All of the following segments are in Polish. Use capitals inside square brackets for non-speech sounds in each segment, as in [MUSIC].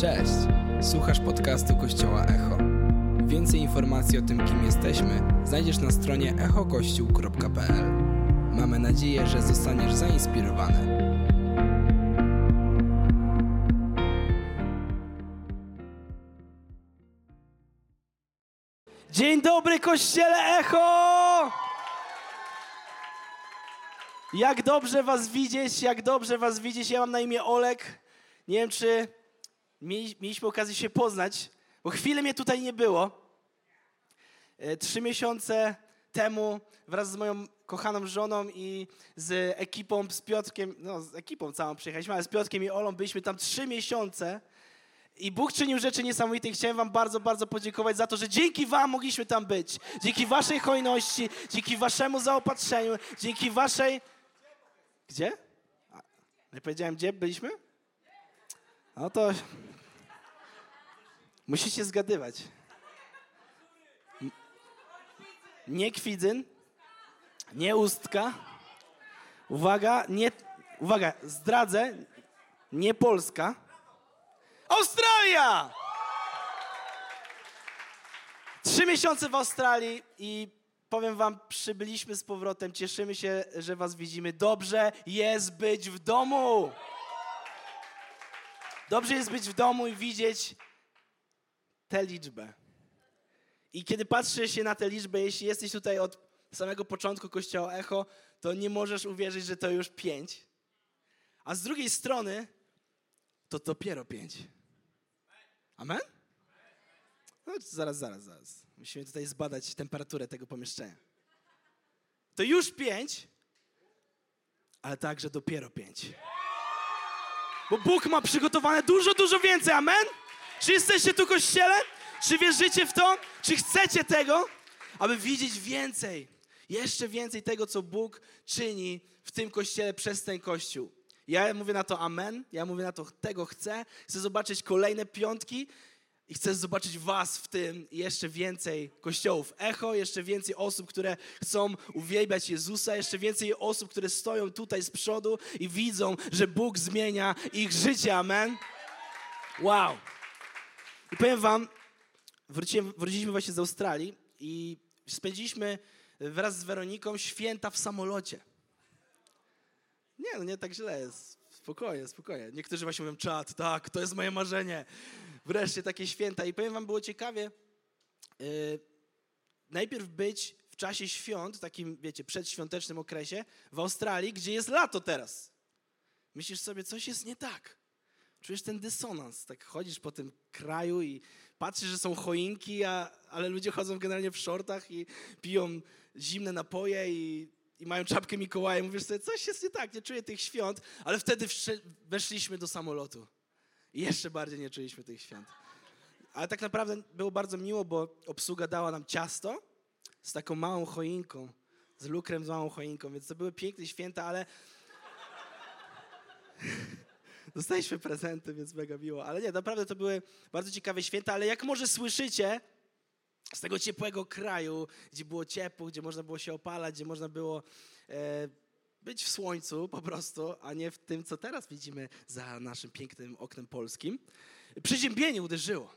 Cześć! Słuchasz podcastu Kościoła Echo. Więcej informacji o tym, kim jesteśmy, znajdziesz na stronie echokościół.pl. Mamy nadzieję, że zostaniesz zainspirowany. Dzień dobry, kościele Echo! Jak dobrze was widzieć, jak dobrze was widzieć. Ja mam na imię Olek. Nie wiem, czy mieliśmy okazję się poznać, bo chwilę mnie tutaj nie było. E, Trzy miesiące temu wraz z moją kochaną żoną i z ekipą, z Piotrkiem, no z ekipą całą przyjechaliśmy, ale z Piotrkiem i Olą byliśmy tam trzy miesiące. I Bóg czynił rzeczy niesamowite i chciałem wam bardzo, bardzo podziękować za to, że dzięki wam mogliśmy tam być. Dzięki waszej hojności, dzięki waszemu zaopatrzeniu, dzięki waszej... Gdzie? Nie powiedziałem, gdzie byliśmy? No to... Musicie zgadywać. Nie Kwidzyn, nie Ustka. Uwaga, nie... Uwaga, zdradzę, nie Polska. Australia! Trzy miesiące w Australii i powiem wam, przybyliśmy z powrotem. Cieszymy się, że was widzimy. Dobrze jest być w domu. Dobrze jest być w domu i widzieć tę liczbę. I kiedy patrzy się na tę liczbę, jeśli jesteś tutaj od samego początku Kościoła Echo, to nie możesz uwierzyć, że to już pięć. A z drugiej strony, to dopiero pięć. Amen? No, zaraz, zaraz, zaraz. Musimy tutaj zbadać temperaturę tego pomieszczenia. To już pięć, ale także dopiero pięć. Bo Bóg ma przygotowane dużo, dużo więcej. Amen? Czy jesteście tu kościele? Czy wierzycie w to? Czy chcecie tego? Aby widzieć więcej, jeszcze więcej tego, co Bóg czyni w tym kościele przez ten kościół. Ja mówię na to amen, ja mówię na to tego chcę. Chcę zobaczyć kolejne piątki i chcę zobaczyć was w tym jeszcze więcej kościołów. Echo, jeszcze więcej osób, które chcą uwielbiać Jezusa, jeszcze więcej osób, które stoją tutaj z przodu i widzą, że Bóg zmienia ich życie. Amen. Wow. I powiem wam, wróciłem, wróciliśmy właśnie z Australii i spędziliśmy wraz z Weroniką święta w samolocie. Nie, no nie tak źle jest. Spokojnie, spokojnie. Niektórzy właśnie mówią, czad, tak, to jest moje marzenie. Wreszcie takie święta. I powiem wam, było ciekawie, yy, najpierw być w czasie świąt, w takim, wiecie, przedświątecznym okresie w Australii, gdzie jest lato teraz. Myślisz sobie, coś jest nie tak. Czujesz ten dysonans. Tak chodzisz po tym kraju i patrzysz, że są choinki, a, ale ludzie chodzą generalnie w shortach i piją zimne napoje i, i mają czapkę Mikołaja. Mówisz sobie, coś jest nie tak, nie czuję tych świąt, ale wtedy weszliśmy do samolotu. I jeszcze bardziej nie czuliśmy tych świąt. Ale tak naprawdę było bardzo miło, bo obsługa dała nam ciasto z taką małą choinką, z lukrem z małą choinką, więc to były piękne święta, ale dostaliśmy prezenty, więc mega miło. Ale nie, naprawdę to były bardzo ciekawe święta, ale jak może słyszycie, z tego ciepłego kraju, gdzie było ciepło, gdzie można było się opalać, gdzie można było e, być w słońcu po prostu, a nie w tym, co teraz widzimy za naszym pięknym oknem polskim. Przeziębienie uderzyło.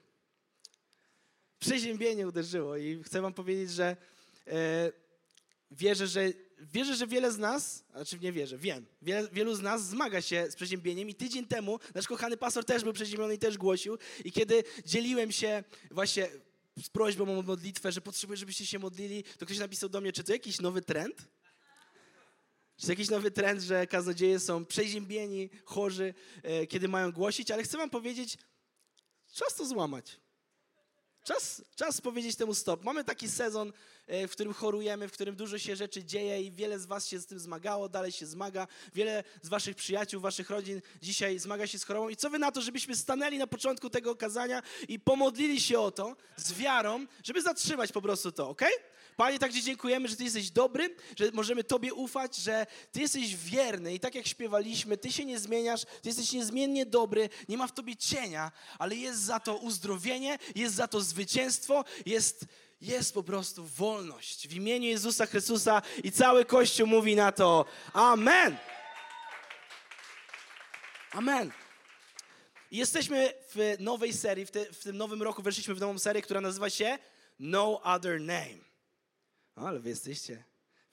Przeziębienie uderzyło i chcę wam powiedzieć, że e, wierzę, że wierzę, że wiele z nas, znaczy nie wierzę, wiem, wiele, wielu z nas zmaga się z przeziębieniem i tydzień temu nasz kochany pastor też był przeziębiony i też głosił i kiedy dzieliłem się właśnie z prośbą o modlitwę, że potrzebuję, żebyście się modlili, to ktoś napisał do mnie, czy to jakiś nowy trend? Czy to jakiś nowy trend, że kaznodzieje są przeziębieni, chorzy, e, kiedy mają głosić, ale chcę wam powiedzieć, czas to złamać. Czas, czas powiedzieć temu stop. Mamy taki sezon, w którym chorujemy, w którym dużo się rzeczy dzieje i wiele z was się z tym zmagało, dalej się zmaga. Wiele z waszych przyjaciół, waszych rodzin dzisiaj zmaga się z chorobą. I co wy na to, żebyśmy stanęli na początku tego kazania i pomodlili się o to z wiarą, żeby zatrzymać po prostu to, ok? Panie, tak Ci dziękujemy, że Ty jesteś dobry, że możemy Tobie ufać, że Ty jesteś wierny i tak jak śpiewaliśmy, Ty się nie zmieniasz, Ty jesteś niezmiennie dobry, nie ma w Tobie cienia, ale jest za to uzdrowienie, jest za to zwycięstwo, jest, jest po prostu wolność. W imieniu Jezusa Chrystusa i cały Kościół mówi na to Amen. Amen. Jesteśmy w nowej serii, w, te, w tym nowym roku weszliśmy w nową serię, która nazywa się No Other Name. Ale wy jesteście.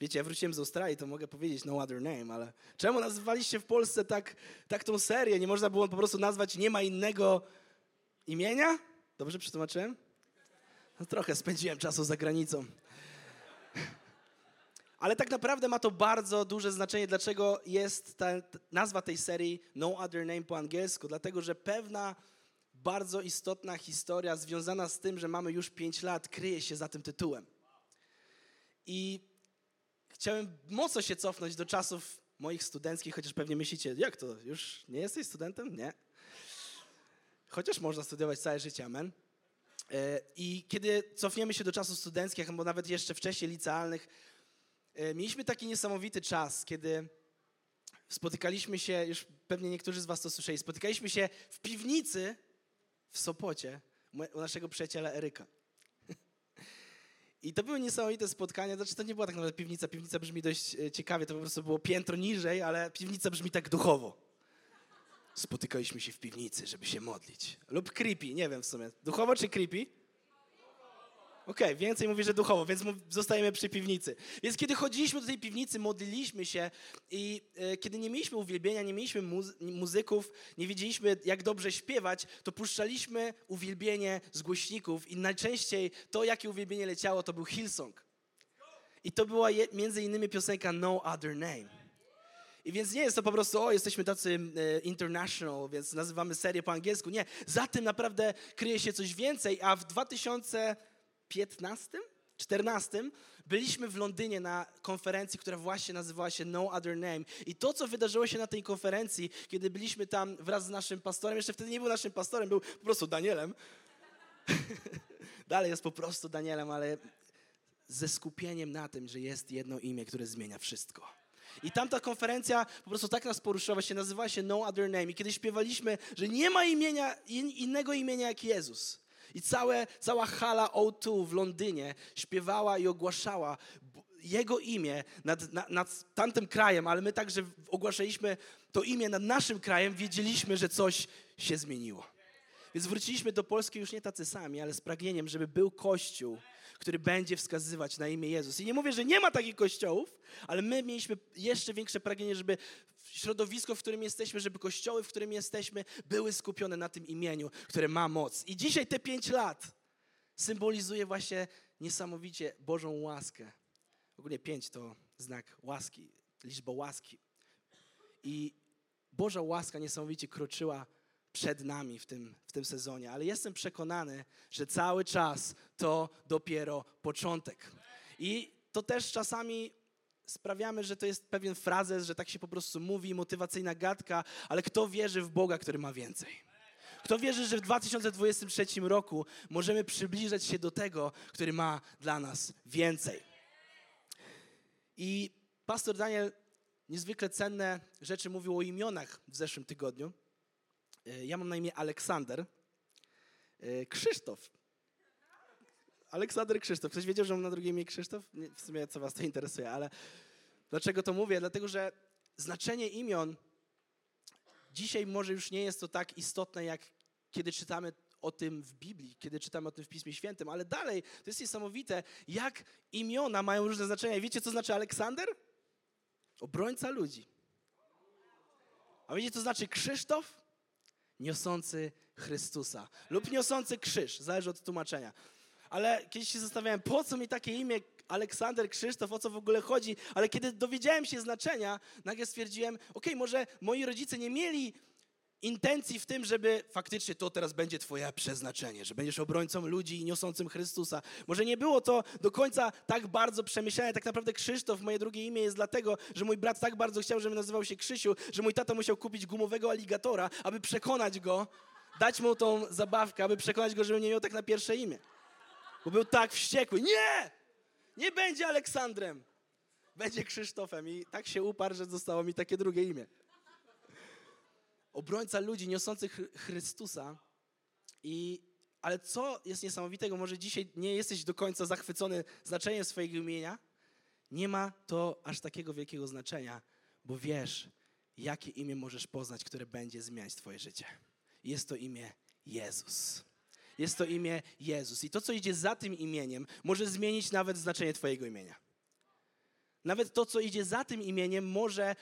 Wiecie, ja wróciłem z Australii, to mogę powiedzieć No Other Name, ale czemu nazywaliście w Polsce tak, tak tą serię? Nie można było po prostu nazwać Nie ma innego imienia? Dobrze przetłumaczyłem? No, trochę spędziłem czasu za granicą. Ale tak naprawdę ma to bardzo duże znaczenie, dlaczego jest ta, nazwa tej serii No Other Name po angielsku. Dlatego, że pewna bardzo istotna historia związana z tym, że mamy już 5 lat, kryje się za tym tytułem. I chciałem mocno się cofnąć do czasów moich studenckich, chociaż pewnie myślicie, jak to, już nie jesteś studentem? Nie. Chociaż można studiować całe życie, amen. E, I kiedy cofniemy się do czasów studenckich, albo nawet jeszcze wcześniej licealnych, e, mieliśmy taki niesamowity czas, kiedy spotykaliśmy się, już pewnie niektórzy z was to słyszeli, spotykaliśmy się w piwnicy w Sopocie u naszego przyjaciela Eryka. [LAUGHS] I to były niesamowite spotkania, znaczy to nie była tak naprawdę piwnica, piwnica brzmi dość e, ciekawie, to po prostu było piętro niżej, ale piwnica brzmi tak duchowo. Spotykaliśmy się w piwnicy, żeby się modlić. Lub creepy, nie wiem w sumie. Duchowo czy creepy? Okej, okay, więcej mówi, że duchowo, więc zostajemy przy piwnicy. Więc kiedy chodziliśmy do tej piwnicy, modliliśmy się i e, kiedy nie mieliśmy uwielbienia, nie mieliśmy muzy muzyków, nie wiedzieliśmy jak dobrze śpiewać, to puszczaliśmy uwielbienie z głośników i najczęściej to, jakie uwielbienie leciało, to był Hillsong. I to była między innymi piosenka No Other Name. I więc nie jest to po prostu, o, jesteśmy tacy e, international, więc nazywamy serię po angielsku. Nie, za tym naprawdę kryje się coś więcej, a w 2015, 14 byliśmy w Londynie na konferencji, która właśnie nazywała się No Other Name. I to, co wydarzyło się na tej konferencji, kiedy byliśmy tam wraz z naszym pastorem, jeszcze wtedy nie był naszym pastorem, był po prostu Danielem. [LAUGHS] Dalej jest po prostu Danielem, ale ze skupieniem na tym, że jest jedno imię, które zmienia wszystko. I tamta konferencja po prostu tak nas poruszyła, się nazywała się No Other Name. I kiedy śpiewaliśmy, że nie ma imienia, in, innego imienia jak Jezus. I całe, cała hala O2 w Londynie śpiewała i ogłaszała Jego imię nad, nad, nad tamtym krajem, ale my także ogłaszaliśmy to imię nad naszym krajem, wiedzieliśmy, że coś się zmieniło. Więc wróciliśmy do Polski już nie tacy sami, ale z pragnieniem, żeby był Kościół, który będzie wskazywać na imię Jezus. I nie mówię, że nie ma takich kościołów, ale my mieliśmy jeszcze większe pragnienie, żeby środowisko, w którym jesteśmy, żeby kościoły, w którym jesteśmy, były skupione na tym imieniu, które ma moc. I dzisiaj te pięć lat symbolizuje właśnie niesamowicie Bożą łaskę. Ogólnie pięć to znak łaski, liczba łaski. I Boża łaska niesamowicie kroczyła przed nami w tym, w tym sezonie, ale jestem przekonany, że cały czas to dopiero początek. I to też czasami sprawiamy, że to jest pewien frazes, że tak się po prostu mówi, motywacyjna gadka, ale kto wierzy w Boga, który ma więcej? Kto wierzy, że w 2023 roku możemy przybliżać się do tego, który ma dla nas więcej? I pastor Daniel niezwykle cenne rzeczy mówił o imionach w zeszłym tygodniu. E, ja mam na imię Aleksander. E, Krzysztof. Aleksander Krzysztof. Ktoś wiedział, że mam na drugie imię Krzysztof? w sumie co was to interesuje, ale dlaczego to mówię? Dlatego, że znaczenie imion dzisiaj może już nie jest to tak istotne, jak kiedy czytamy o tym w Biblii, kiedy czytamy o tym w Pismie Świętym, ale dalej to jest niesamowite, jak imiona mają różne znaczenia. I wiecie, co znaczy Aleksander? Obrońca ludzi. A wiecie, co znaczy Krzysztof? Niosący Chrystusa lub niosący krzyż, zależy od tłumaczenia. Ale kiedyś się zastanawiałem, po co mi takie imię Aleksander Krzysztof, o co w ogóle chodzi, ale kiedy dowiedziałem się znaczenia, nagle stwierdziłem, ok, może moi rodzice nie mieli intencji w tym, żeby faktycznie to teraz będzie twoje przeznaczenie, że będziesz obrońcą ludzi i niosącym Chrystusa. Może nie było to do końca tak bardzo przemyślane. Tak naprawdę Krzysztof, moje drugie imię, jest dlatego, że mój brat tak bardzo chciał, żebym nazywał się Krzysiu, że mój tata musiał kupić gumowego aligatora, aby przekonać go, dać mu tą zabawkę, aby przekonać go, żeby nie miał tak na pierwsze imię. Bo był tak wściekły. Nie! Nie będzie Aleksandrem! Będzie Krzysztofem. I tak się uparł, że zostało mi takie drugie imię obrońca ludzi niosących Chrystusa. I, ale co jest niesamowitego, może dzisiaj nie jesteś do końca zachwycony znaczeniem swojego imienia, nie ma to aż takiego wielkiego znaczenia, bo wiesz, jakie imię możesz poznać, które będzie zmieniać twoje życie. Jest to imię Jezus. Jest to imię Jezus. I to, co idzie za tym imieniem, może zmienić nawet znaczenie Twojego imienia. Nawet to, co idzie za tym imieniem, może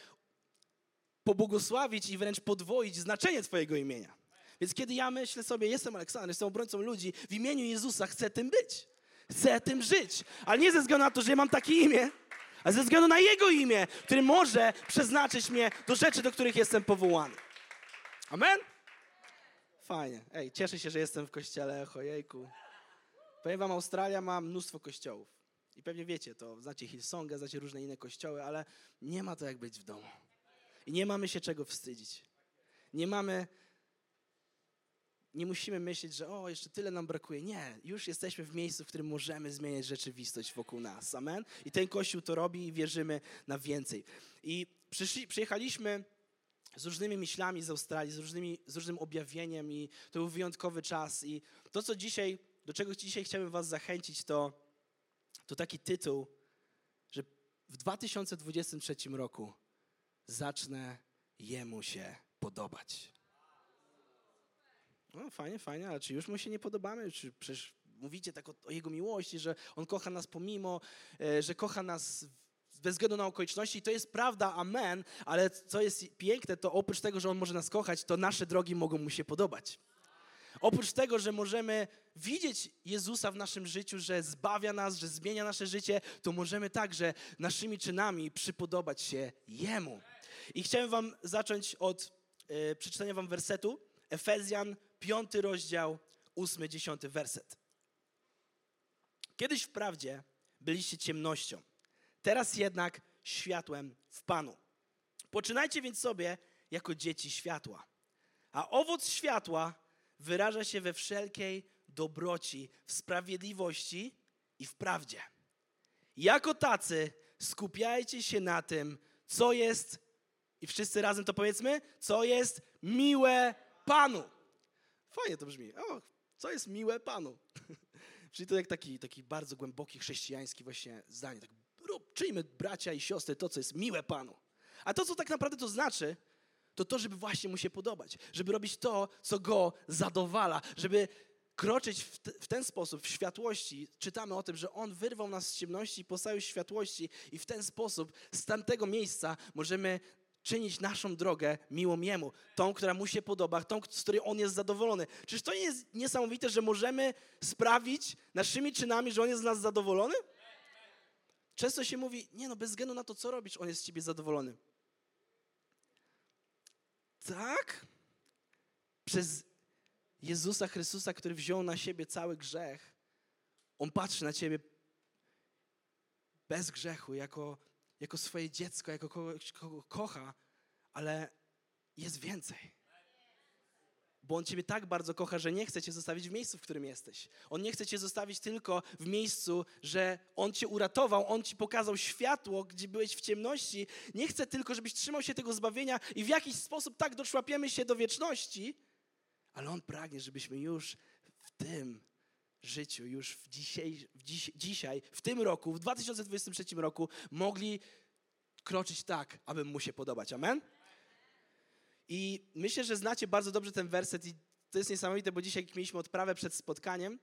pobłogosławić i wręcz podwoić znaczenie Twojego imienia. Więc kiedy ja myślę sobie, jestem Aleksander, jestem obrońcą ludzi, w imieniu Jezusa chcę tym być. Chcę tym żyć. Ale nie ze względu na to, że ja mam takie imię, ale ze względu na Jego imię, który może przeznaczyć mnie do rzeczy, do których jestem powołany. Amen? Fajnie. Ej, cieszę się, że jestem w kościele Echo, jejku. Powiem wam, Australia ma mnóstwo kościołów. I pewnie wiecie to, znacie Hillsonga, znacie różne inne kościoły, ale nie ma to jak być w domu. I nie mamy się czego wstydzić. Nie mamy, nie musimy myśleć, że o, jeszcze tyle nam brakuje. Nie, już jesteśmy w miejscu, w którym możemy zmieniać rzeczywistość wokół nas. Amen? I ten kościół to robi i wierzymy na więcej. I przyszli, przyjechaliśmy z różnymi myślami z Australii, z, różnymi, z różnym objawieniem i to był wyjątkowy czas. I to, co dzisiaj, do czego dzisiaj chciałbym was zachęcić, to, to taki tytuł, że w 2023 roku zacznę Jemu się podobać. No fajnie, fajnie, ale czy już mu się nie podobamy? Czy przecież mówicie tak o, o Jego miłości, że On kocha nas pomimo, e, że kocha nas bez względu na okoliczności. To jest prawda, amen, ale co jest piękne, to oprócz tego, że On może nas kochać, to nasze drogi mogą Mu się podobać. Oprócz tego, że możemy widzieć Jezusa w naszym życiu, że zbawia nas, że zmienia nasze życie, to możemy także naszymi czynami przypodobać się Jemu. I chciałem wam zacząć od e, przeczytania wam wersetu. Efezjan, piąty rozdział, ósmy, dziesiąty werset. Kiedyś wprawdzie byliście ciemnością, teraz jednak światłem w Panu. Poczynajcie więc sobie jako dzieci światła. A owoc światła wyraża się we wszelkiej dobroci, w sprawiedliwości i w prawdzie. Jako tacy skupiajcie się na tym, co jest i wszyscy razem to powiedzmy, co jest miłe Panu. Fajnie to brzmi. O, co jest miłe Panu? [LAUGHS] Czyli to jak taki, taki bardzo głęboki chrześcijański właśnie zdanie. Tak, czyjmy bracia i siostry to, co jest miłe Panu. A to, co tak naprawdę to znaczy, to to, żeby właśnie mu się podobać. Żeby robić to, co go zadowala. Żeby kroczyć w, w, ten sposób w światłości. Czytamy o tym, że On wyrwał nas z ciemności i postawił światłości i w ten sposób z tamtego miejsca możemy czynić naszą drogę miłą Jemu, tą, która Mu się podoba, tą, z której On jest zadowolony. Czyż to nie jest niesamowite, że możemy sprawić naszymi czynami, że On jest z nas zadowolony? Często się mówi, nie no, bez względu na to, co robisz, On jest z Ciebie zadowolony. Tak? Przez Jezusa Chrystusa, który wziął na siebie cały grzech, On patrzy na Ciebie bez grzechu, jako jako swoje dziecko, jako kogoś, kogo kocha, ale jest więcej. Bo On Ciebie tak bardzo kocha, że nie chce Cię zostawić w miejscu, w którym jesteś. On nie chce Cię zostawić tylko w miejscu, że On Cię uratował, On Ci pokazał światło, gdzie byłeś w ciemności. Nie chce tylko, żebyś trzymał się tego zbawienia i w jakiś sposób tak doczłapiemy się do wieczności, ale On pragnie, żebyśmy już w tym życiu, już w dzisiaj, w dziś, dzisiaj, w tym roku, w 2023 roku mogli kroczyć tak, aby mu się podobać. Amen? I myślę, że znacie bardzo dobrze ten werset i to jest niesamowite, bo dzisiaj mieliśmy odprawę przed spotkaniem.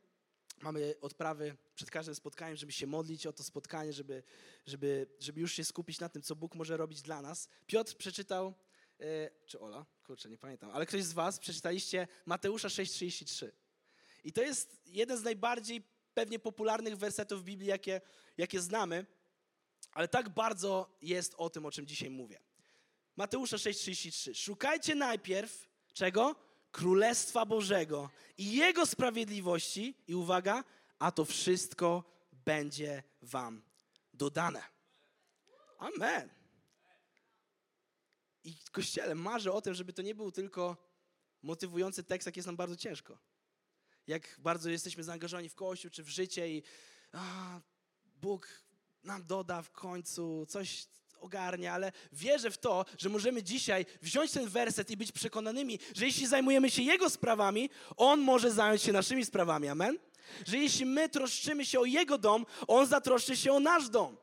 Mamy odprawy przed każdym spotkaniem, żeby się modlić o to spotkanie, żeby, żeby, żeby już się skupić na tym, co Bóg może robić dla nas. Piotr przeczytał, yy, czy Ola? Kurczę, nie pamiętam, ale ktoś z was przeczytaliście Mateusza 6,33. I to jest jeden z najbardziej pewnie popularnych wersetów w Biblii, jakie, jakie znamy, ale tak bardzo jest o tym, o czym dzisiaj mówię. Mateusza 6,33. Szukajcie najpierw czego? Królestwa Bożego i Jego sprawiedliwości i uwaga, a to wszystko będzie wam dodane. Amen. I Kościele marzę o tym, żeby to nie był tylko motywujący tekst, jak jest nam bardzo ciężko jak bardzo jesteśmy zaangażowani w Kościół czy w życie i a, Bóg nam doda w końcu, coś ogarnia, ale wierzę w to, że możemy dzisiaj wziąć ten werset i być przekonanymi, że jeśli zajmujemy się Jego sprawami, On może zająć się naszymi sprawami. Amen? Że jeśli my troszczymy się o Jego dom, On zatroszczy się o nasz dom.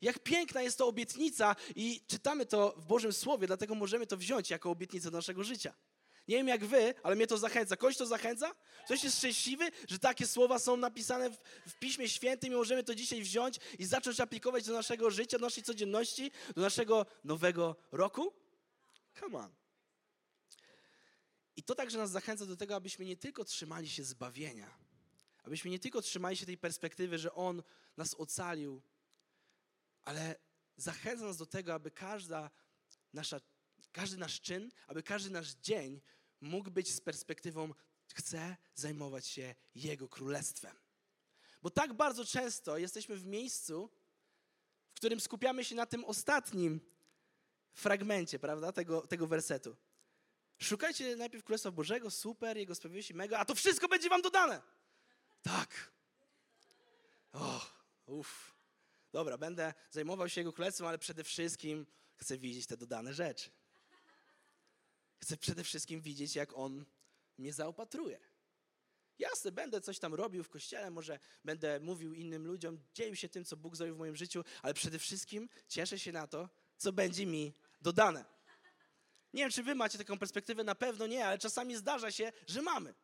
Jak piękna jest to obietnica i czytamy to w Bożym Słowie, dlatego możemy to wziąć jako obietnicę naszego życia. Nie wiem jak wy, ale mnie to zachęca. Kogoś to zachęca? Ktoś jest szczęśliwy, że takie słowa są napisane w, w Piśmie Świętym i możemy to dzisiaj wziąć i zacząć aplikować do naszego życia, do naszej codzienności, do naszego nowego roku? Come on. I to także nas zachęca do tego, abyśmy nie tylko trzymali się zbawienia, abyśmy nie tylko trzymali się tej perspektywy, że On nas ocalił, ale zachęca nas do tego, aby każda nasza, każdy nasz czyn, aby każdy nasz dzień mógł być z perspektywą chcę zajmować się Jego królestwem. Bo tak bardzo często jesteśmy w miejscu, w którym skupiamy się na tym ostatnim fragmencie, prawda, tego, tego wersetu. Szukajcie najpierw Królestwa Bożego, super, Jego sprawiedliwości, mega, a to wszystko będzie wam dodane. Tak. O, uff. Dobra, będę zajmował się Jego Królestwem, ale przede wszystkim chcę widzieć te dodane rzeczy. Chcę przede wszystkim widzieć, jak On mnie zaopatruje. Jasne, będę coś tam robił w kościele, może będę mówił innym ludziom, dzielił się tym, co Bóg zrobił w moim życiu, ale przede wszystkim cieszę się na to, co będzie mi dodane. Nie wiem, czy wy macie taką perspektywę, na pewno nie, ale czasami zdarza się, że mamy.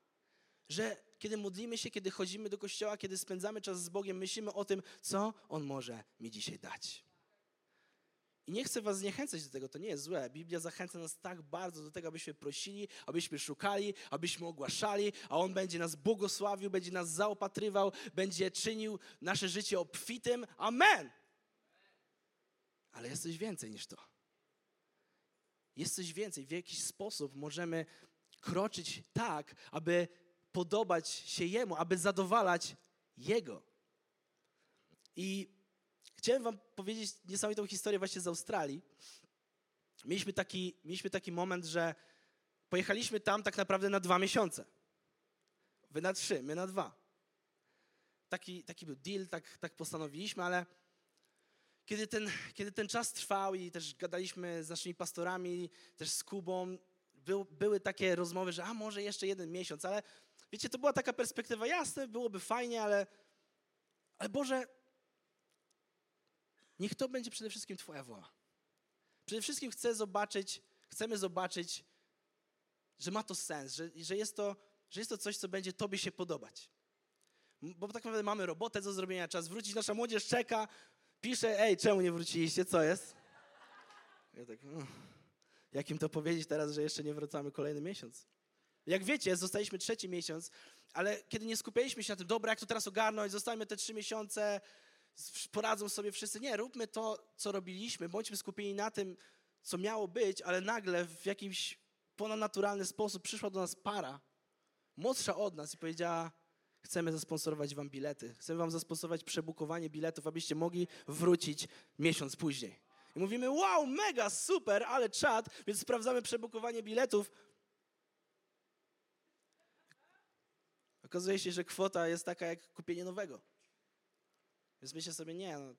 Że kiedy modlimy się, kiedy chodzimy do kościoła, kiedy spędzamy czas z Bogiem, myślimy o tym, co On może mi dzisiaj dać. I nie chcę was zniechęcać do tego, to nie jest złe. Biblia zachęca nas tak bardzo do tego, abyśmy prosili, abyśmy szukali, abyśmy ogłaszali, a On będzie nas błogosławił, będzie nas zaopatrywał, będzie czynił nasze życie obfitym. Amen! Ale jest coś więcej niż to. Jest coś więcej. W jakiś sposób możemy kroczyć tak, aby podobać się Jemu, aby zadowalać Jego. I chciałem wam powiedzieć niesamowitą historię właśnie z Australii. Mieliśmy taki, mieliśmy taki moment, że pojechaliśmy tam tak naprawdę na dwa miesiące. Wy na trzy, my na dwa. Taki, taki był deal, tak, tak postanowiliśmy, ale kiedy ten, kiedy ten czas trwał i też gadaliśmy z naszymi pastorami, też z Kubą, był, były takie rozmowy, że a może jeszcze jeden miesiąc, ale wiecie, to była taka perspektywa, jasne, byłoby fajnie, ale, ale Boże, niech to będzie przede wszystkim Twoja wola. Przede wszystkim chcę zobaczyć, chcemy zobaczyć, że ma to sens, że, że, jest to, że jest to coś, co będzie Tobie się podobać. Bo tak naprawdę mamy robotę do zrobienia, czas wrócić, nasza młodzież czeka, pisze, ej, czemu nie wróciliście, co jest? Ja tak, no, jak im to powiedzieć teraz, że jeszcze nie wracamy kolejny miesiąc? Jak wiecie, zostaliśmy trzeci miesiąc, ale kiedy nie skupialiśmy się na tym, dobra, jak to teraz ogarnąć, zostajemy te trzy miesiące, poradzą sobie wszyscy. Nie, róbmy to, co robiliśmy, bądźmy skupieni na tym, co miało być, ale nagle w jakimś ponadnaturalny sposób przyszła do nas para, młodsza od nas i powiedziała, chcemy zasponsorować wam bilety, chcemy wam zasponsorować przebukowanie biletów, abyście mogli wrócić miesiąc później. I mówimy, wow, mega, super, ale czad, więc sprawdzamy przebukowanie biletów. Okazuje się, że kwota jest taka jak kupienie nowego. Więc myślę sobie, nie, no,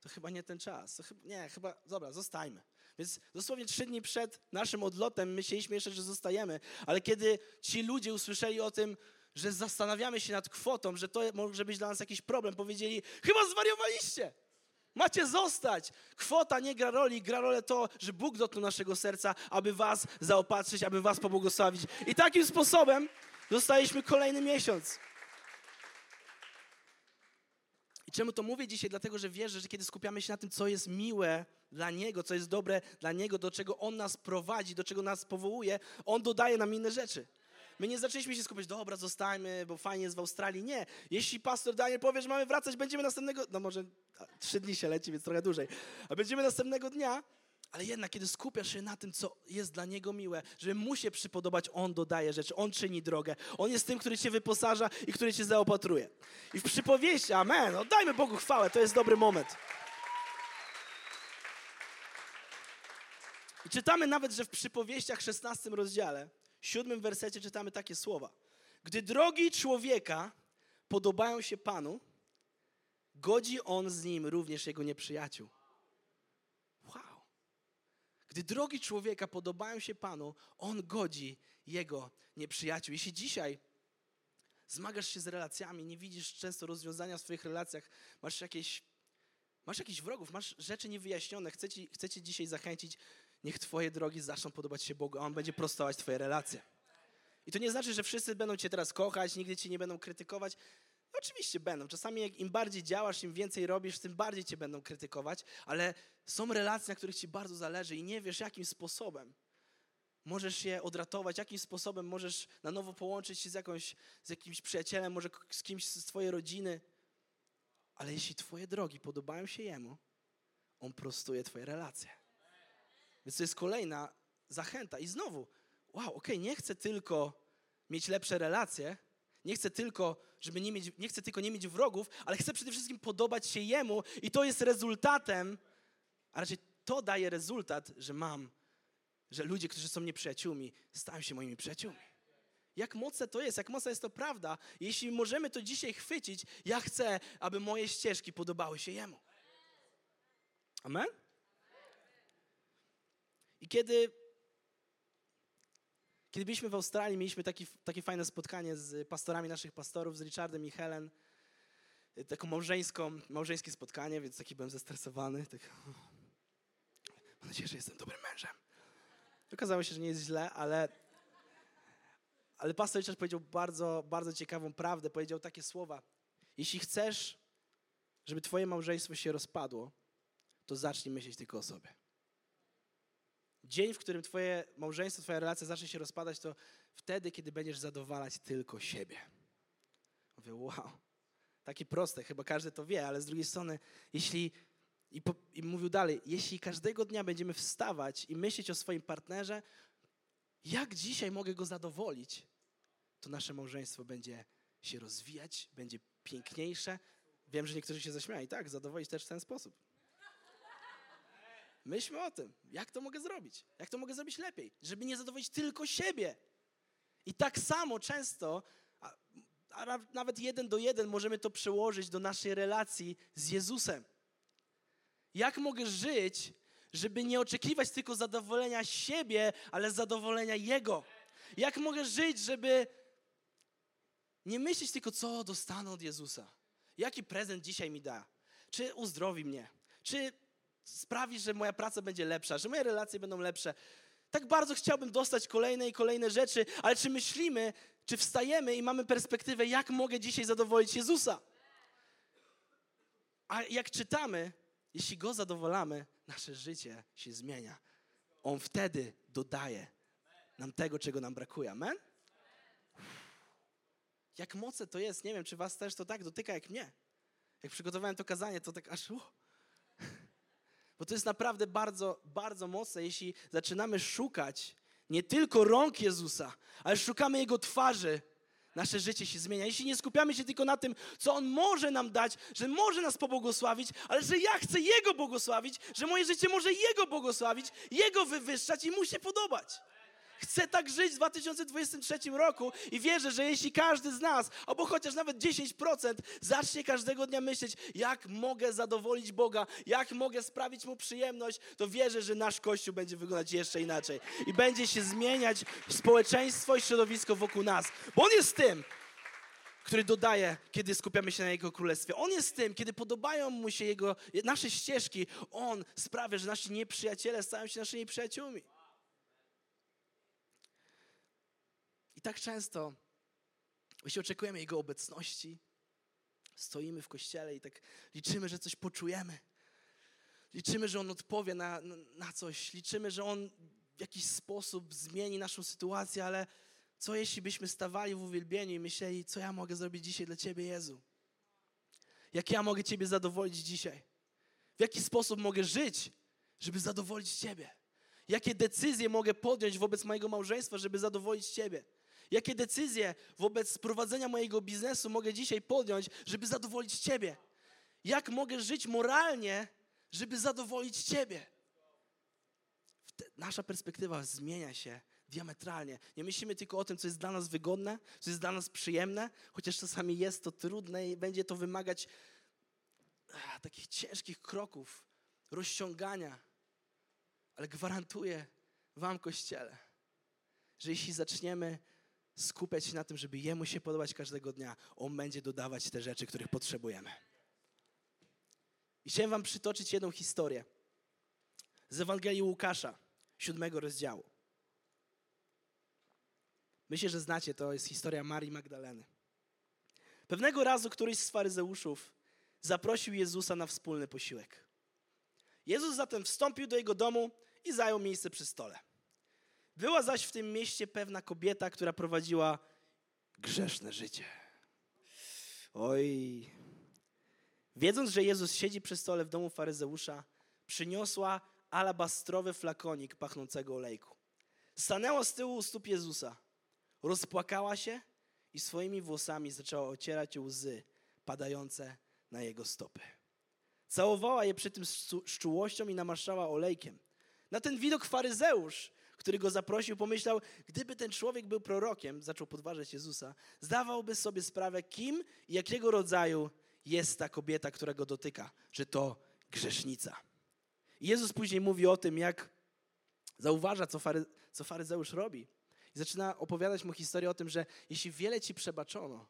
to chyba nie ten czas. Chyba, nie, chyba, dobra, zostajmy. Więc dosłownie trzy dni przed naszym odlotem myśleliśmy jeszcze, że zostajemy, ale kiedy ci ludzie usłyszeli o tym, że zastanawiamy się nad kwotą, że to może być dla nas jakiś problem, powiedzieli, chyba zwariowaliście. Macie zostać. Kwota nie gra roli, gra rolę to, że Bóg dotknął naszego serca, aby was zaopatrzyć, aby was pobłogosławić. I takim sposobem dostaliśmy kolejny miesiąc. I czemu to mówię dzisiaj? Dlatego, że wierzę, że kiedy skupiamy się na tym, co jest miłe dla Niego, co jest dobre dla Niego, do czego On nas prowadzi, do czego nas powołuje, On dodaje nam inne rzeczy. My nie zaczęliśmy się skupiać, dobra, zostajmy, bo fajnie jest w Australii. Nie. Jeśli pastor Daniel powie, że mamy wracać, będziemy następnego, no może trzy dni się leci, więc trochę dłużej, a będziemy następnego dnia, ale jednak, kiedy skupiasz się na tym, co jest dla Niego miłe, żeby Mu się przypodobać, On dodaje rzeczy, On czyni drogę. On jest tym, który Cię wyposaża i który Cię zaopatruje. I w przypowieści, amen, oddajmy Bogu chwałę, to jest dobry moment. I czytamy nawet, że w przypowieściach 16 rozdziale, siódmym wersecie czytamy takie słowa. Gdy drogi człowieka podobają się Panu, godzi On z nim również jego nieprzyjaciół. Gdy drogi człowieka podobają się Panu, On godzi jego nieprzyjaciół. Jeśli dzisiaj zmagasz się z relacjami, nie widzisz często rozwiązania w swoich relacjach, masz jakieś, masz jakichś wrogów, masz rzeczy niewyjaśnione, chcę ci, chcę ci dzisiaj zachęcić, niech Twoje drogi zaczną podobać się Bogu, a On będzie prostować Twoje relacje. I to nie znaczy, że wszyscy będą Cię teraz kochać, nigdy Cię nie będą krytykować. Oczywiście będą. Czasami jak im bardziej działasz, im więcej robisz, tym bardziej Cię będą krytykować, ale są relacje, na których Ci bardzo zależy i nie wiesz, jakim sposobem możesz je odratować, jakim sposobem możesz na nowo połączyć się z, jakąś, z jakimś przyjacielem, może z kimś z Twojej rodziny. Ale jeśli Twoje drogi podobają się Jemu, On prostuje Twoje relacje. Więc to jest kolejna zachęta. I znowu, wow, okej, okay, nie chcę tylko mieć lepsze relacje, nie chcę tylko, żeby nie mieć, nie chcę tylko nie mieć wrogów, ale chcę przede wszystkim podobać się Jemu i to jest rezultatem, a raczej to daje rezultat, że mam, że ludzie, którzy są nieprzyjaciółmi, stają się moimi przyjaciółmi. Jak mocne to jest, jak mocna jest to prawda. Jeśli możemy to dzisiaj chwycić, ja chcę, aby moje ścieżki podobały się Jemu. Amen? I kiedy, kiedy byliśmy w Australii, mieliśmy taki, takie fajne spotkanie z pastorami naszych pastorów, z Richardem i Helen. Taką małżeńską, małżeńskie spotkanie, więc taki byłem zestresowany. Tak, mam nadzieję, że jestem dobrym mężem. Okazało się, że nie jest źle, ale, ale pastor Richard powiedział bardzo, bardzo ciekawą prawdę. Powiedział takie słowa. Jeśli chcesz, żeby twoje małżeństwo się rozpadło, to zacznij myśleć tylko o sobie. Dzień, w którym twoje małżeństwo, twoja relacja zacznie się rozpadać, to wtedy, kiedy będziesz zadowalać tylko siebie. Mówię, wow, takie proste, chyba każdy to wie, ale z drugiej strony, jeśli, i, po, i mówił dalej, jeśli każdego dnia będziemy wstawać i myśleć o swoim partnerze, jak dzisiaj mogę go zadowolić, to nasze małżeństwo będzie się rozwijać, będzie piękniejsze. Wiem, że niektórzy się zaśmiali, tak, zadowolić też w ten sposób. Myślmy o tym, jak to mogę zrobić, jak to mogę zrobić lepiej, żeby nie zadowolić tylko siebie. I tak samo często, a, a nawet jeden do jeden, możemy to przełożyć do naszej relacji z Jezusem. Jak mogę żyć, żeby nie oczekiwać tylko zadowolenia siebie, ale zadowolenia Jego? Jak mogę żyć, żeby nie myśleć tylko, co dostanę od Jezusa? Jaki prezent dzisiaj mi da? Czy uzdrowi mnie? Czy sprawi, że moja praca będzie lepsza, że moje relacje będą lepsze. Tak bardzo chciałbym dostać kolejne i kolejne rzeczy, ale czy myślimy, czy wstajemy i mamy perspektywę, jak mogę dzisiaj zadowolić Jezusa? A jak czytamy, jeśli Go zadowalamy, nasze życie się zmienia. On wtedy dodaje nam tego, czego nam brakuje. Amen? Jak mocne to jest, nie wiem, czy was też to tak dotyka jak mnie. Jak przygotowałem to kazanie, to tak aż... Uh. Bo to jest naprawdę bardzo, bardzo mocne, jeśli zaczynamy szukać nie tylko rąk Jezusa, ale szukamy Jego twarzy, nasze życie się zmienia. Jeśli nie skupiamy się tylko na tym, co On może nam dać, że może nas pobłogosławić, ale że ja chcę Jego błogosławić, że moje życie może Jego błogosławić, Jego wywyższać i Mu się podobać. Chcę tak żyć w 2023 roku i wierzę, że jeśli każdy z nas, albo chociaż nawet 10% zacznie każdego dnia myśleć, jak mogę zadowolić Boga, jak mogę sprawić Mu przyjemność, to wierzę, że nasz Kościół będzie wyglądać jeszcze inaczej i będzie się zmieniać społeczeństwo i środowisko wokół nas. Bo On jest tym, który dodaje, kiedy skupiamy się na Jego Królestwie. On jest tym, kiedy podobają Mu się Jego, nasze ścieżki, On sprawia, że nasi nieprzyjaciele stają się naszymi przyjaciółmi. Tak często, jeśli oczekujemy Jego obecności, stoimy w kościele i tak liczymy, że coś poczujemy. Liczymy, że On odpowie na, na coś. Liczymy, że On w jakiś sposób zmieni naszą sytuację, ale co jeśli byśmy stawali w uwielbieniu i myśleli, co ja mogę zrobić dzisiaj dla Ciebie, Jezu? Jak ja mogę Ciebie zadowolić dzisiaj? W jaki sposób mogę żyć, żeby zadowolić Ciebie? Jakie decyzje mogę podjąć wobec mojego małżeństwa, żeby zadowolić Ciebie? Jakie decyzje wobec prowadzenia mojego biznesu mogę dzisiaj podjąć, żeby zadowolić Ciebie? Jak mogę żyć moralnie, żeby zadowolić Ciebie? Nasza perspektywa zmienia się diametralnie. Nie myślimy tylko o tym, co jest dla nas wygodne, co jest dla nas przyjemne, chociaż czasami jest to trudne i będzie to wymagać ach, takich ciężkich kroków, rozciągania. Ale gwarantuję Wam, Kościele, że jeśli zaczniemy skupiać się na tym, żeby Jemu się podobać każdego dnia, On będzie dodawać te rzeczy, których potrzebujemy. I chciałem wam przytoczyć jedną historię z Ewangelii Łukasza, siódmego rozdziału. Myślę, że znacie, to jest historia Marii Magdaleny. Pewnego razu któryś z faryzeuszów zaprosił Jezusa na wspólny posiłek. Jezus zatem wstąpił do jego domu i zajął miejsce przy stole. Była zaś w tym mieście pewna kobieta, która prowadziła grzeszne życie. Oj. Wiedząc, że Jezus siedzi przy stole w domu faryzeusza, przyniosła alabastrowy flakonik pachnącego olejku. Stanęła z tyłu u stóp Jezusa, rozpłakała się i swoimi włosami zaczęła ocierać łzy padające na jego stopy. Całowała je przy tym z czułością i namaszczała olejkiem. Na ten widok faryzeusz, który go zaprosił, pomyślał, gdyby ten człowiek był prorokiem, zaczął podważać Jezusa, zdawałby sobie sprawę, kim i jakiego rodzaju jest ta kobieta, która go dotyka, że to grzesznica. Jezus później mówi o tym, jak zauważa, co, fary, co faryzeusz robi. I zaczyna opowiadać mu historię o tym, że jeśli wiele ci przebaczono,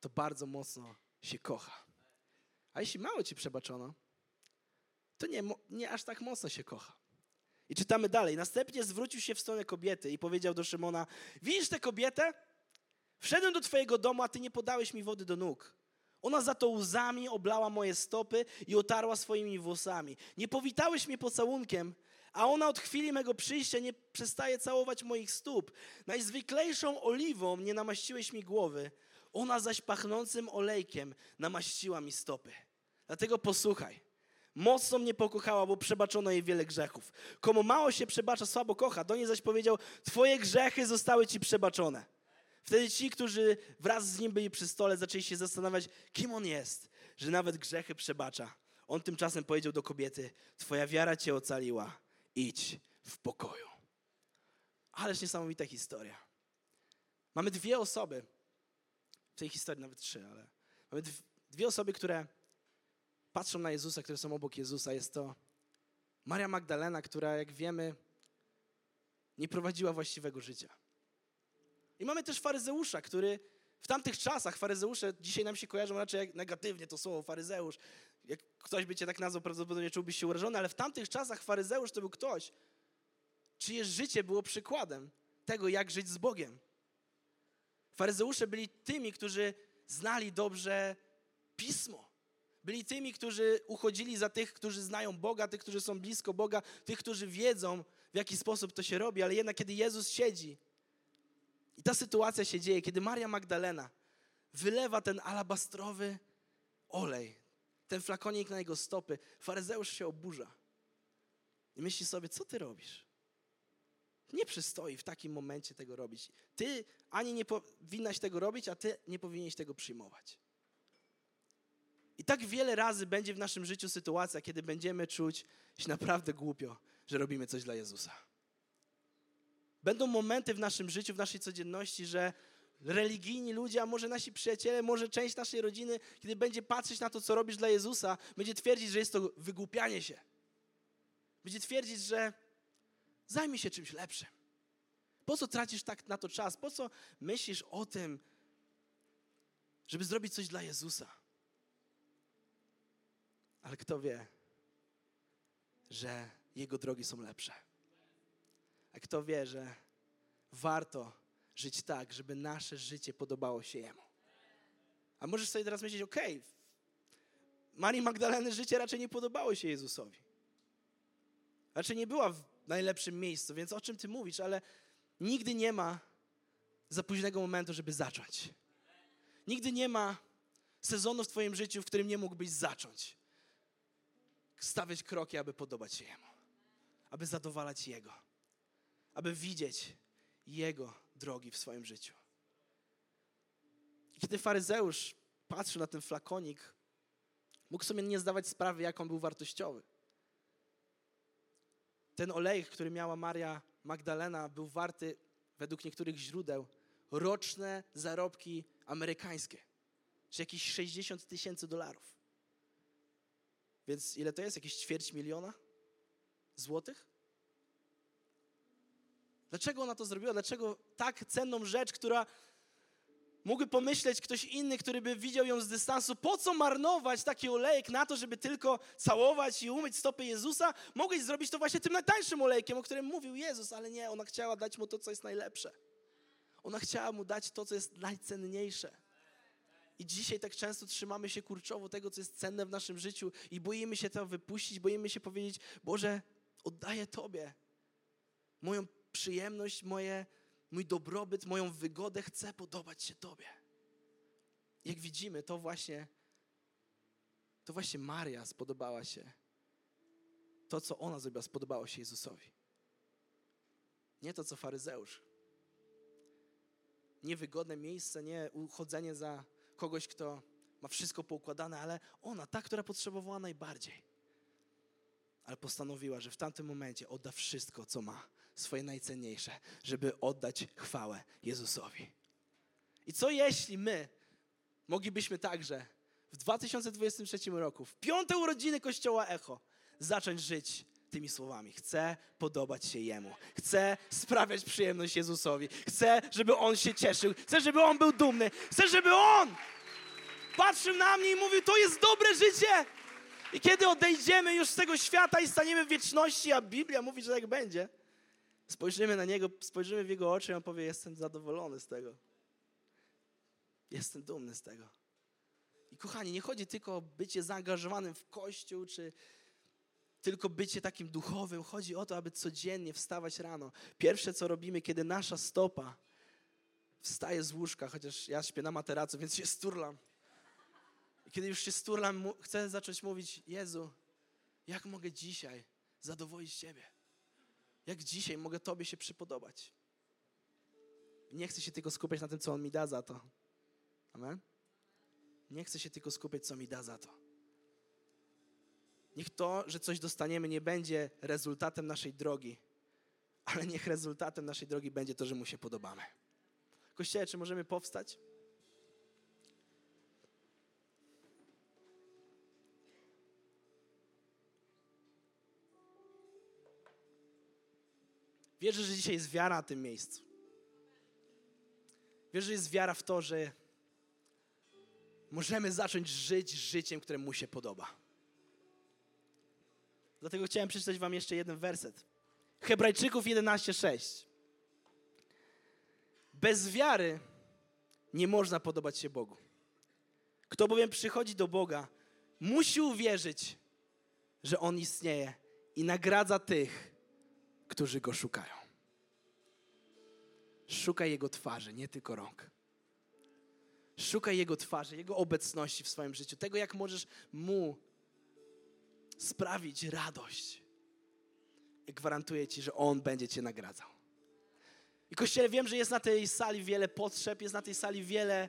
to bardzo mocno się kocha. A jeśli mało ci przebaczono, to nie, nie aż tak mocno się kocha. I czytamy dalej. Następnie zwrócił się w stronę kobiety i powiedział do Szymona: Widzisz tę kobietę? Wszedłem do twojego domu, a ty nie podałeś mi wody do nóg. Ona za to łzami oblała moje stopy i otarła swoimi włosami. Nie powitałeś mnie pocałunkiem, a ona od chwili mego przyjścia nie przestaje całować moich stóp. Najzwyklejszą oliwą nie namaściłeś mi głowy, ona zaś pachnącym olejkiem namaściła mi stopy. Dlatego posłuchaj. Mocno mnie pokochała, bo przebaczono jej wiele grzechów. Komu mało się przebacza, słabo kocha. Do niej zaś powiedział, twoje grzechy zostały ci przebaczone. Wtedy ci, którzy wraz z nim byli przy stole, zaczęli się zastanawiać, kim on jest, że nawet grzechy przebacza. On tymczasem powiedział do kobiety, twoja wiara cię ocaliła, idź w pokoju. Ależ niesamowita historia. Mamy dwie osoby, w tej historii nawet trzy, ale mamy dwie osoby, które patrzą na Jezusa, które są obok Jezusa. Jest to Maria Magdalena, która, jak wiemy, nie prowadziła właściwego życia. I mamy też faryzeusza, który w tamtych czasach, faryzeusze dzisiaj nam się kojarzą raczej jak negatywnie to słowo faryzeusz. Jak ktoś by cię tak nazwał, prawdopodobnie czułbyś się urażony, ale w tamtych czasach faryzeusz to był ktoś, czyje życie było przykładem tego, jak żyć z Bogiem. Faryzeusze byli tymi, którzy znali dobrze Pismo. Byli tymi, którzy uchodzili za tych, którzy znają Boga, tych, którzy są blisko Boga, tych, którzy wiedzą, w jaki sposób to się robi, ale jednak kiedy Jezus siedzi i ta sytuacja się dzieje, kiedy Maria Magdalena wylewa ten alabastrowy olej, ten flakonik na jego stopy, faryzeusz się oburza i myśli sobie, co ty robisz? Nie przystoi w takim momencie tego robić. Ty ani nie powinnaś tego robić, a ty nie powinieneś tego przyjmować. I tak wiele razy będzie w naszym życiu sytuacja, kiedy będziemy czuć się naprawdę głupio, że robimy coś dla Jezusa. Będą momenty w naszym życiu, w naszej codzienności, że religijni ludzie, a może nasi przyjaciele, może część naszej rodziny, kiedy będzie patrzeć na to, co robisz dla Jezusa, będzie twierdzić, że jest to wygłupianie się. Będzie twierdzić, że zajmij się czymś lepszym. Po co tracisz tak na to czas? Po co myślisz o tym, żeby zrobić coś dla Jezusa? Ale kto wie, że Jego drogi są lepsze? A kto wie, że warto żyć tak, żeby nasze życie podobało się Jemu? A możesz sobie teraz myśleć, okej, okay, Marii Magdaleny życie raczej nie podobało się Jezusowi. Raczej nie była w najlepszym miejscu, więc o czym ty mówisz? Ale nigdy nie ma za późnego momentu, żeby zacząć. Nigdy nie ma sezonu w twoim życiu, w którym nie mógłbyś zacząć stawiać kroki, aby podobać się Jemu, aby zadowalać Jego, aby widzieć Jego drogi w swoim życiu. Kiedy faryzeusz patrzył na ten flakonik, mógł sobie nie zdawać sprawy, jak on był wartościowy. Ten olej, który miała Maria Magdalena, był warty, według niektórych źródeł, roczne zarobki amerykańskie, czy jakieś 60 tysięcy dolarów. Więc ile to jest? Jakieś ćwierć miliona złotych? Dlaczego ona to zrobiła? Dlaczego tak cenną rzecz, która Mógłby pomyśleć ktoś inny, który by widział ją z dystansu, po co marnować taki olejek na to, żeby tylko całować i umyć stopy Jezusa? Mogłeś zrobić to właśnie tym najtańszym olejkiem, o którym mówił Jezus, ale nie, ona chciała dać mu to, co jest najlepsze. Ona chciała mu dać to, co jest najcenniejsze. I dzisiaj tak często trzymamy się kurczowo tego, co jest cenne w naszym życiu i boimy się to wypuścić, boimy się powiedzieć, Boże, oddaję Tobie moją przyjemność, moje, mój dobrobyt, moją wygodę, chcę podobać się Tobie. Jak widzimy, to właśnie, to właśnie Maria spodobała się. To, co ona zrobiła, spodobało się Jezusowi. Nie to, co faryzeusz. Niewygodne miejsce, nie uchodzenie za kogoś, kto ma wszystko poukładane, ale ona, ta, która potrzebowała najbardziej. Ale postanowiła, że w tamtym momencie odda wszystko, co ma, swoje najcenniejsze, żeby oddać chwałę Jezusowi. I co jeśli my moglibyśmy także w 2023 roku, w piąte urodziny Kościoła Echo, zacząć żyć tymi słowami. Chcę podobać się Jemu. Chcę sprawiać przyjemność Jezusowi. Chcę, żeby On się cieszył. Chcę, żeby On był dumny. Chcę, żeby On patrzył na mnie i mówił, to jest dobre życie. I kiedy odejdziemy już z tego świata i staniemy w wieczności, a Biblia mówi, że tak będzie, spojrzymy na Niego, spojrzymy w Jego oczy i On powie, jestem zadowolony z tego. Jestem dumny z tego. I kochani, nie chodzi tylko o bycie zaangażowanym w Kościół, czy tylko bycie takim duchowym. Chodzi o to, aby codziennie wstawać rano. Pierwsze, co robimy, kiedy nasza stopa wstaje z łóżka, chociaż ja śpię na materacu, więc się sturlam. I kiedy już się sturlam, chcę zacząć mówić, Jezu, jak mogę dzisiaj zadowolić Ciebie? Jak dzisiaj mogę Tobie się przypodobać? Nie chcę się tylko skupiać na tym, co On mi da za to. Amen? Nie chcę się tylko skupiać, co mi da za to. Niech to, że coś dostaniemy, nie będzie rezultatem naszej drogi, ale niech rezultatem naszej drogi będzie to, że Mu się podobamy. Kościele, czy możemy powstać? Wierzę, że dzisiaj jest wiara na tym miejscu. Wierzę, że jest wiara w to, że możemy zacząć żyć życiem, które mu się podoba. Dlatego chciałem przeczytać wam jeszcze jeden werset. Hebrajczyków 11:6. Bez wiary nie można podobać się Bogu. Kto bowiem przychodzi do Boga, musi uwierzyć, że On istnieje i nagradza tych, którzy Go szukają. Szukaj Jego twarzy, nie tylko rąk. Szukaj Jego twarzy, Jego obecności w swoim życiu, tego, jak możesz Mu sprawić radość. I gwarantuję Ci, że On będzie Cię nagradzał. I Kościele, wiem, że jest na tej sali wiele potrzeb, jest na tej sali wiele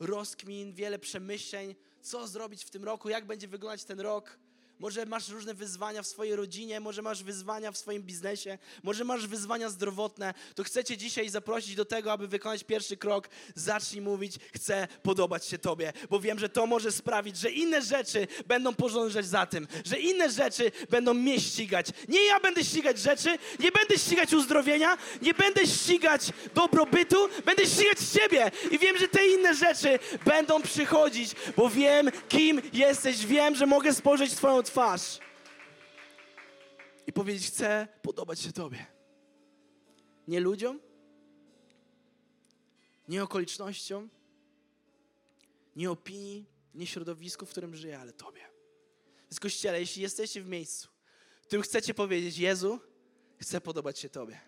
rozkmin, wiele przemyśleń, co zrobić w tym roku, jak będzie wyglądać ten rok. Może masz różne wyzwania w swojej rodzinie, może masz wyzwania w swoim biznesie, może masz wyzwania zdrowotne. To chcę Cię dzisiaj zaprosić do tego, aby wykonać pierwszy krok. Zacznij mówić, chcę podobać się Tobie, bo wiem, że to może sprawić, że inne rzeczy będą porządzać za tym, że inne rzeczy będą mnie ścigać. Nie ja będę ścigać rzeczy, nie będę ścigać uzdrowienia, nie będę ścigać dobrobytu, będę ścigać Ciebie. I wiem, że te inne rzeczy będą przychodzić, bo wiem, kim jesteś, wiem, że mogę spojrzeć w Twoją twarz i powiedzieć: Chcę podobać się Tobie. Nie ludziom, nie okolicznościom, nie opinii, nie środowisku, w którym żyję, ale Tobie. Więc Kościele, jeśli jesteście w miejscu, w którym chcecie powiedzieć: Jezu, chcę podobać się Tobie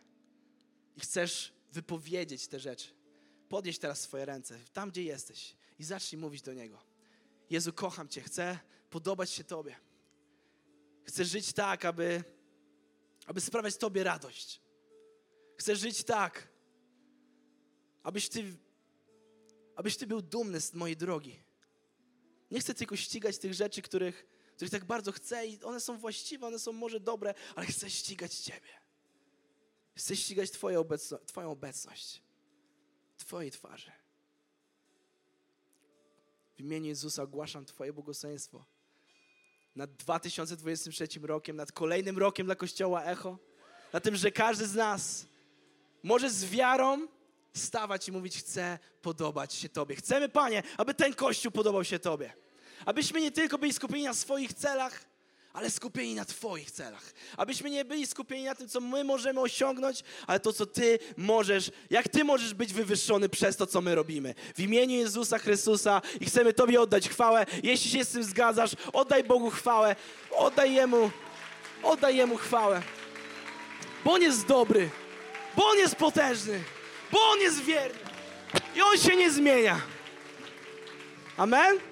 i chcesz wypowiedzieć te rzeczy, podnieś teraz swoje ręce, tam gdzie jesteś i zacznij mówić do Niego. Jezu, kocham Cię, chcę podobać się Tobie. Chcę żyć tak, aby, aby sprawiać Tobie radość. Chcę żyć tak, abyś Ty, abyś Ty był dumny z mojej drogi. Nie chcę tylko ścigać tych rzeczy, których, których tak bardzo chcę i one są właściwe, one są może dobre, ale chcę ścigać Ciebie. Chcę ścigać Twoje obecno, Twoją obecność, Twojej twarzy. W imieniu Jezusa ogłaszam Twoje błogosławieństwo nad 2023 rokiem, nad kolejnym rokiem dla Kościoła Echo, na tym, że każdy z nas może z wiarą stawać i mówić: Chcę podobać się Tobie. Chcemy, Panie, aby ten Kościół podobał się Tobie. Abyśmy nie tylko byli skupieni na swoich celach, ale skupieni na Twoich celach. Abyśmy nie byli skupieni na tym, co my możemy osiągnąć, ale to, co Ty możesz, jak Ty możesz być wywyższony przez to, co my robimy. W imieniu Jezusa Chrystusa i chcemy Tobie oddać chwałę. Jeśli się z tym zgadzasz, oddaj Bogu chwałę, oddaj Jemu, oddaj Jemu chwałę. Bo On jest dobry, bo On jest potężny, bo On jest wierny i On się nie zmienia. Amen?